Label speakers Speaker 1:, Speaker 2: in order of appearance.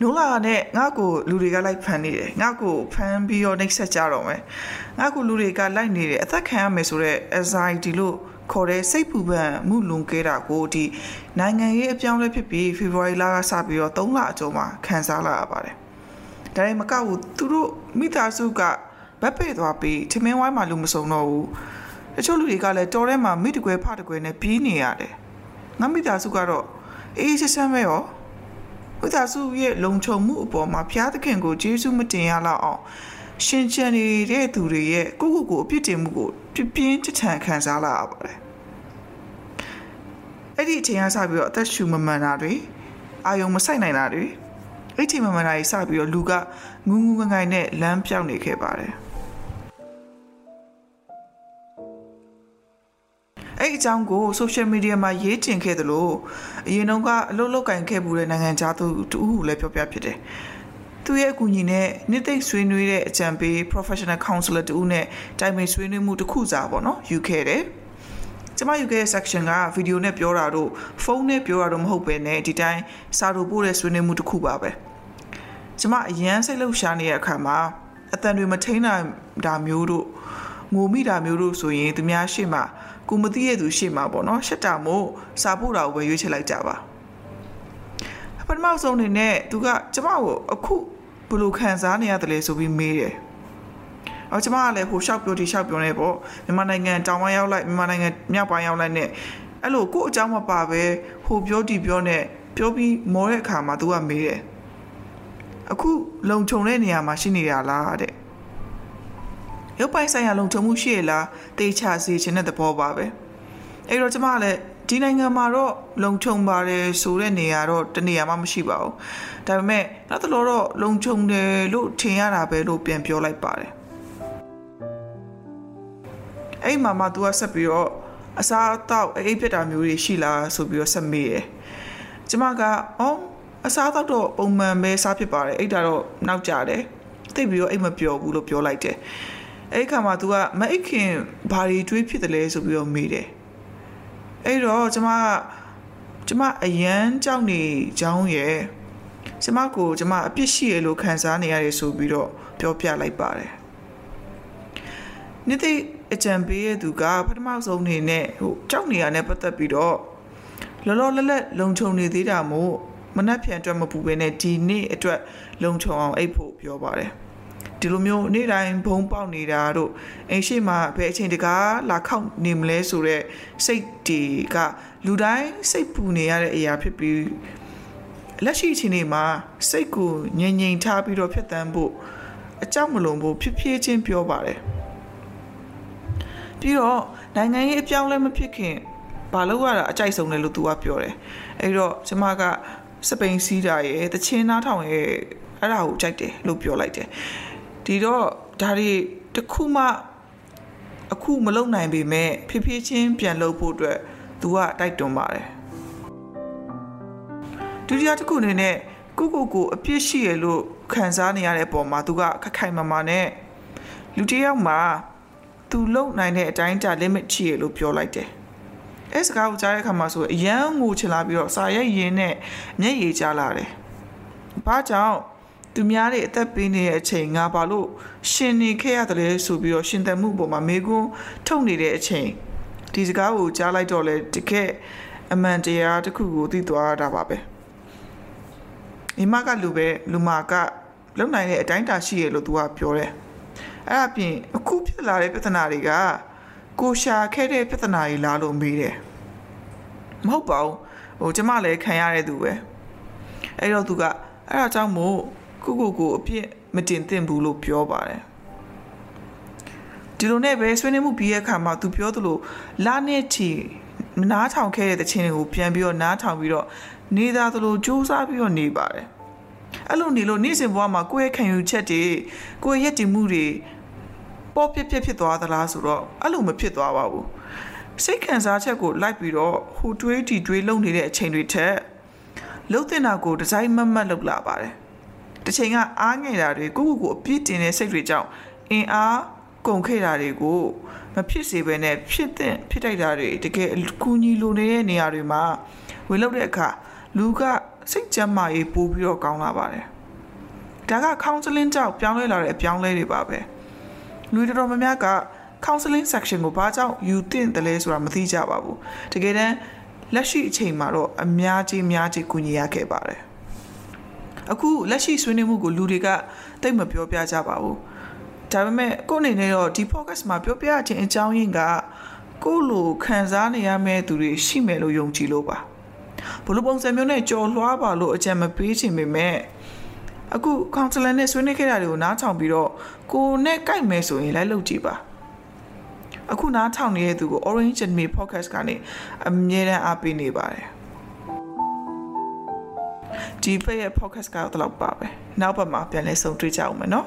Speaker 1: နိုးလာနဲ့ငါ့ကိုလူတွေကလိုက်ဖမ်းနေတယ်ငါ့ကိုဖမ်းပြီးတော့နှိပ်စက်ကြတော့မယ်ငါ့ကိုလူတွေကလိုက်နေတယ်အသက်ခံရမယ်ဆိုတော့ anxiety လို့ခေါ်တဲ့စိတ်ပူပန်မှုလွန်ကဲတာကိုဒီနိုင်ငံရေးအပြောင်းလဲဖြစ်ပြီး February လကစပြီးတော့3လအကျော်မှာခံစားလာရပါတယ်ဒါပေမဲ့မကဘူးသူတို့မိသားစုကဗတ်ပေသွားပြီးထမင်းဝိုင်းမှာလူမစုံတော့ဘူးတချို့လူတွေကလည်းတော်ထဲမှာမိတကွယ်ဖတကွယ်နဲ့ပြေးနေရတယ်ငါမိသားစုကတော့ အေးချမ်းချမ်းပဲရောမိသားစုရဲ့လုံခြုံမှုအပေါ်မှာဘုရားသခင်ကိုကျေးဇူးမတင်ရလောက်အောင်ရှင်ချန်နေတဲ့သူတွေရဲ့ကိုယ့်ကိုယ်ကိုအပြစ်တင်မှုကိုပြပြင်းထန်ခံစားလာရပါတယ်အဲ့ဒီအချိန်ကစပြီးတော့အသက်ရှူမမှန်တာတွေအာယုံမဆိုင်နိုင်တာတွေအဲ့ဒီအချိန်မမှန်တာကြီးစပြီးတော့လူကငူးငူးငငိုင်နဲ့လမ်းပြောင်းနေခဲ့ပါတယ် အဲ့အကြောင်းကို social media မှာရေးတင်ခဲ့သလိုအရင်တုန်းကအလုပ်လုပ်ကင်ခဲ့မှုတဲ့နိုင်ငံသားသူတူဟုလည်းပြောပြဖြစ်တယ်။သူရဲ့အကူအညီနဲ့နှစ်သိမ့်ဆွေးနွေးတဲ့အကြံပေး professional counselor တူနဲ့တိုင်ပင်ဆွေးနွေးမှုတစ်ခုစာပေါ့နော်ယူခဲ့တယ်။ကျွန်မယူခဲ့တဲ့ section ကဗီဒီယိုနဲ့ပြောတာတို့ဖုန်းနဲ့ပြောတာတို့မဟုတ်ပဲねဒီတိုင်းစာတို့ပို့တဲ့ဆွေးနွေးမှုတစ်ခုပါပဲ။ကျွန်မအရန်စိတ်လှုပ်ရှားနေတဲ့အခါမှာအတန်တွေမထိန်တာဒါမျိုးတို့ ငိုမိတာမျိုးတို့ဆိုရင်သူများရှေ့မှာကိုမသိရသူရှေ့မှာပေါ့နော်ရှက်တာမို့စာဖို့တာကိုပဲရွေးချယ်လိုက်ကြပါပထမဆုံးအနေနဲ့သူကကျမကိုအခုဘယ်လိုခံစားနေရတယ်လဲဆိုပြီးမေးတယ်အော်ကျမကလည်းဟိုရှောက်ပြောဒီရှောက်ပြောနေပေါ့မြန်မာနိုင်ငံတောင်ပိုင်းရောက်လိုက်မြန်မာနိုင်ငံမြောက်ပိုင်းရောက်လိုက်နဲ့အဲ့လိုကို့အကြောင်းမပါပဲဟိုပြောဒီပြောနဲ့ပြောပြီးမောတဲ့အခါမှာသူကမေးတယ်အခုလုံခြုံတဲ့နေရာမှာရှိနေရလားတဲ့ ရုပ်ပိုင်းဆိုင်ရာလုံခြုံမှုရှိရလားတေချာစီခြင်းတဲ့သဘောပါပဲအဲ့တော့ကျမကလည်းဒီနိုင်ငံမှာတော့လုံခြုံပါတယ်ဆိုတဲ့နေရာတော့တနေရာမှမရှိပါဘူးဒါပေမဲ့နောက်တစ်လောတော့လုံခြုံတယ်လို့ထင်ရတာပဲလို့ပြန်ပြောလိုက်ပါတယ်အဲ့မှာမှ तू ကဆက်ပြီးတော့အစားအသောက်အိပ်ဖြစ်တာမျိုးတွေရှိလားဆိုပြီးတော့ဆက်မေးတယ်ကျမကအော်အစားအသောက်တော့ပုံမှန်ပဲစားဖြစ်ပါတယ်အိတ်တာတော့နောက်ကြတယ်သိပြီးတော့အိတ်မပျော်ဘူးလို့ပြောလိုက်တယ် အဲ့ခါမှာ तू ကမအိတ်ခင်ဘာတွေတွေးဖြစ်တယ်လဲဆိုပြီးတော့မေးတယ်အဲ့တော့ကျမကကျမအရန်ကြောက်နေကြောင်းရယ်ကျမကိုကျမအပြစ်ရှိရလို့ခံစားနေရတယ်ဆိုပြီးတော့ပြောပြလိုက်ပါတယ်နေ့သိအကြံပေးရသူကပထမဆုံးအနေနဲ့ဟိုကြောက်နေရတဲ့ပတ်သက်ပြီးတော့လောလောလတ်လတ်လုံခြုံနေသေးတာမို့မနှက်ဖြန်အတွက်မပူပဲနဲ့ဒီနေ့အတွက်လုံခြုံအောင်အိပ်ဖို့ပြောပါတယ် ဒီလိုမျိုးနေ့တိုင်းဘုံပေါက်နေတာတို့အိမ်ရှိမှာဘယ်အချိန်တကားလာခောက်နေမလဲဆိုတော့စိတ်တွေကလူတိုင်းစိတ်ပူနေရတဲ့အရာဖြစ်ပြီးလက်ရှိအချိန်တွေမှာစိတ်ကိုငြိမ်ငြိမ်ထားပြီးတော့ဖြစ်တမ်းဖို့အကြောက်မလုံးဖို့ဖြစ်ဖြစ်ချင်းပြောပါတယ်ပြီးတော့နိုင်ငံရေးအပြောင်းလဲမဖြစ်ခင်ဘာလို့ရတာအကြိုက်ဆုံးလဲလို့သူကပြောတယ်အဲ့တော့ကျမကစပိန်စီးတာရဲ့တချင်းနားထောင်ရဲ့အဲ့ဒါကိုကြိုက်တယ်လို့ပြောလိုက်တယ် ဒီတော့ဒါတွေတခုမှအခုမလုံနိုင်ပေမဲ့ဖြည်းဖြည်းချင်းပြန်လုပ်ဖို့အတွက်သူကတိုက်တွန်းပါတယ်ဒုတိယတစ်ခုအနေနဲ့ကိုကိုကိုအပြစ်ရှိရလို့ခံစားနေရတဲ့အပေါ်မှာသူကခက်ခိုင်မာမာနဲ့လူတစ်ယောက်မှာသူလုံနိုင်တဲ့အတိုင်းတာ limit ရှိရလို့ပြောလိုက်တယ်အဲစကားကိုကြားတဲ့အခါမှာဆိုအရန်ငိုချလာပြီးတော့စာရိုက်ရင်းနဲ့မျက်ရည်ကျလာတယ်။ဘာကြောင့် သူများတွေအသက်ပေးနေတဲ့အချိန်ငါဘာလို့ရှင်နေခဲ့ရတယ်လဲဆိုပြီးတော့ရှင်သက်မှုပေါ်မှာမေကွန်းထုတ်နေတဲ့အချိန်ဒီစကားကိုကြားလိုက်တော့လေတကယ်အမှန်တရားတစ်ခုကိုသိသွားတာပါပဲ။မိမကလူပဲလူမကလုံနိုင်တဲ့အတိုင်းတာရှိရလို့သူကပြောတယ်။အဲ့အပြင်အခုဖြစ်လာတဲ့ပြဿနာတွေကကိုရှာခဲ့တဲ့ပြဿနာတွေလားလို့မေးတယ်။မဟုတ်ပါဘူး။ဟိုကျမလည်းခံရတဲ့သူပဲ။အဲ့တော့သူကအဲ့ဒါကြောင့်မို့ ကိုကိုကိုအပြစ်မတင်သင့်ဘူးလို့ပြောပါတယ်ဒီလိုနဲ့ပဲဆွေးနွေးမှုပြီးရဲ့အခါမှာသူပြောသလိုလာနဲ့ချီနားထောင်ခဲ့တဲ့တခြင်းတွေကိုပြန်ပြီးတော့နားထောင်ပြီးတော့နေသားသလိုစူးစမ်းပြီးတော့နေပါတယ်အဲ့လိုနေလို့နေ့စဉ်ဘဝမှာကိုယ့်ရဲ့ခံယူချက်တွေကိုယ့်ရဲ့ရည်တည်မှုတွေပေါ်ပြစ်ပြစ်ဖြစ်သွားသလားဆိုတော့အဲ့လိုမဖြစ်သွားပါဘူးစိတ်ခံစားချက်ကိုလိုက်ပြီးတော့ဟိုတွေးတီတွေးလုံနေတဲ့အချိန်တွေထက်လှုပ်တင်တာကိုဒီဇိုင်းမတ်မတ်လုပ်လာပါတယ် တစ်ချိန်ကအားငယ်တာတွေကိုကိုကိုအပြစ်တင်တဲ့စိတ်တွေကြောင့်အင်အားကုန်ခဲ့တာတွေကိုမဖြစ်စေဘဲနဲ့ဖြစ်တဲ့ဖြစ်တိုက်တာတွေတကယ်အကူညီလိုနေတဲ့နေရာတွေမှာဝင်လောက်တဲ့အခါလူကစိတ်ကြမ်းမာရေးပိုးပြီးတော့ကောင်းလာပါတယ်ဒါက counseling ကြောင့်ပြောင်းလဲလာတဲ့အပြောင်းလဲတွေပါပဲလူတော်တော်များများက counseling section ကိုဘာကြောင့်ယူသင့်တယ်လဲဆိုတာမသိကြပါဘူးတကယ်တမ်းလက်ရှိအချိန်မှာတော့အများကြီးအများကြီးကူညီရခဲ့ပါတယ် အခုလက်ရှိဆွေးနွေးမှုကိုလူတွေကတိတ်မပြောပြကြပါဘူးဒါပေမဲ့ကိုယ့်အနေနဲ့တော့ဒီ podcast မှာပြောပြခြင်းအကြောင်းရင်းကကိုယ့်လိုခံစားနေရမယ့်သူတွေရှိမယ်လို့ယုံကြည်လို့ပါဘလို့ပုံစံမျိုးနဲ့ကြော်လွှားပါလို့အကြံမပေးချင်ပေမဲ့အခု counselor နဲ့ဆွေးနွေးခဲ့တာတွေကိုနားထောင်ပြီးတော့ကိုယ်နဲ့ကြိုက်မယ်ဆိုရင်လိုက်လုပ်ကြည့်ပါအခုနားထောင်နေတဲ့သူကို Orange Enemy Podcast ကနေအမြဲတမ်းအားပေးနေပါတယ် ဒီဖက်ရဲ့ podcast ကတော့တော့ပါပဲနောက်ပတ်မှာပြန်လဲဆုံတွေ့ကြအောင်မယ်နော်